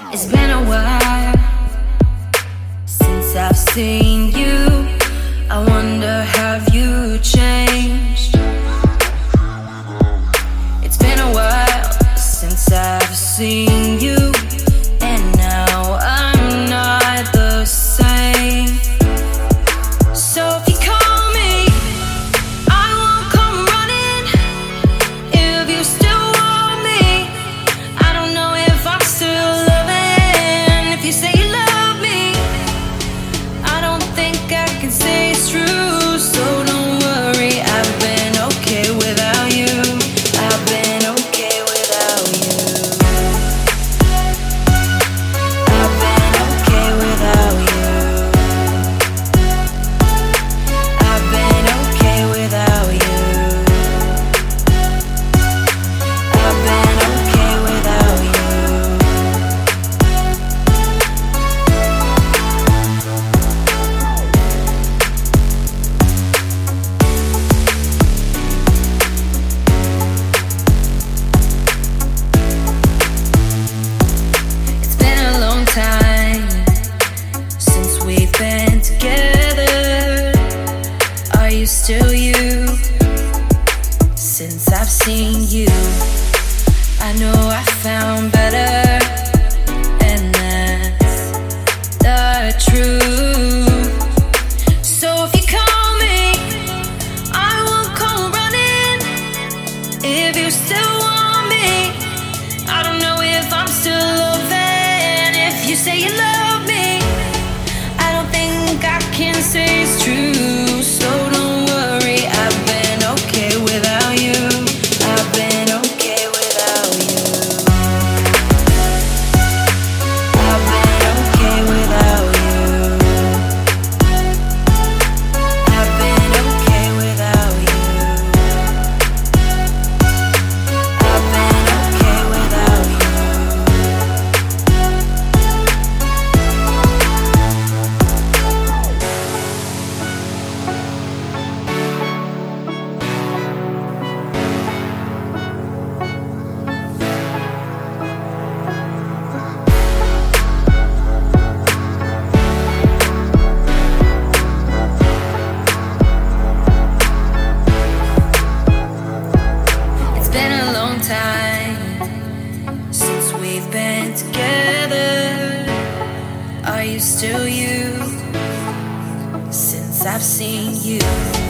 It's been a while since I've seen you. I wonder, have you changed? It's been a while since I've seen still you. Since I've seen you, I know I found better, and that's the truth. So if you call me, I won't come running. If you still to you since I've seen you.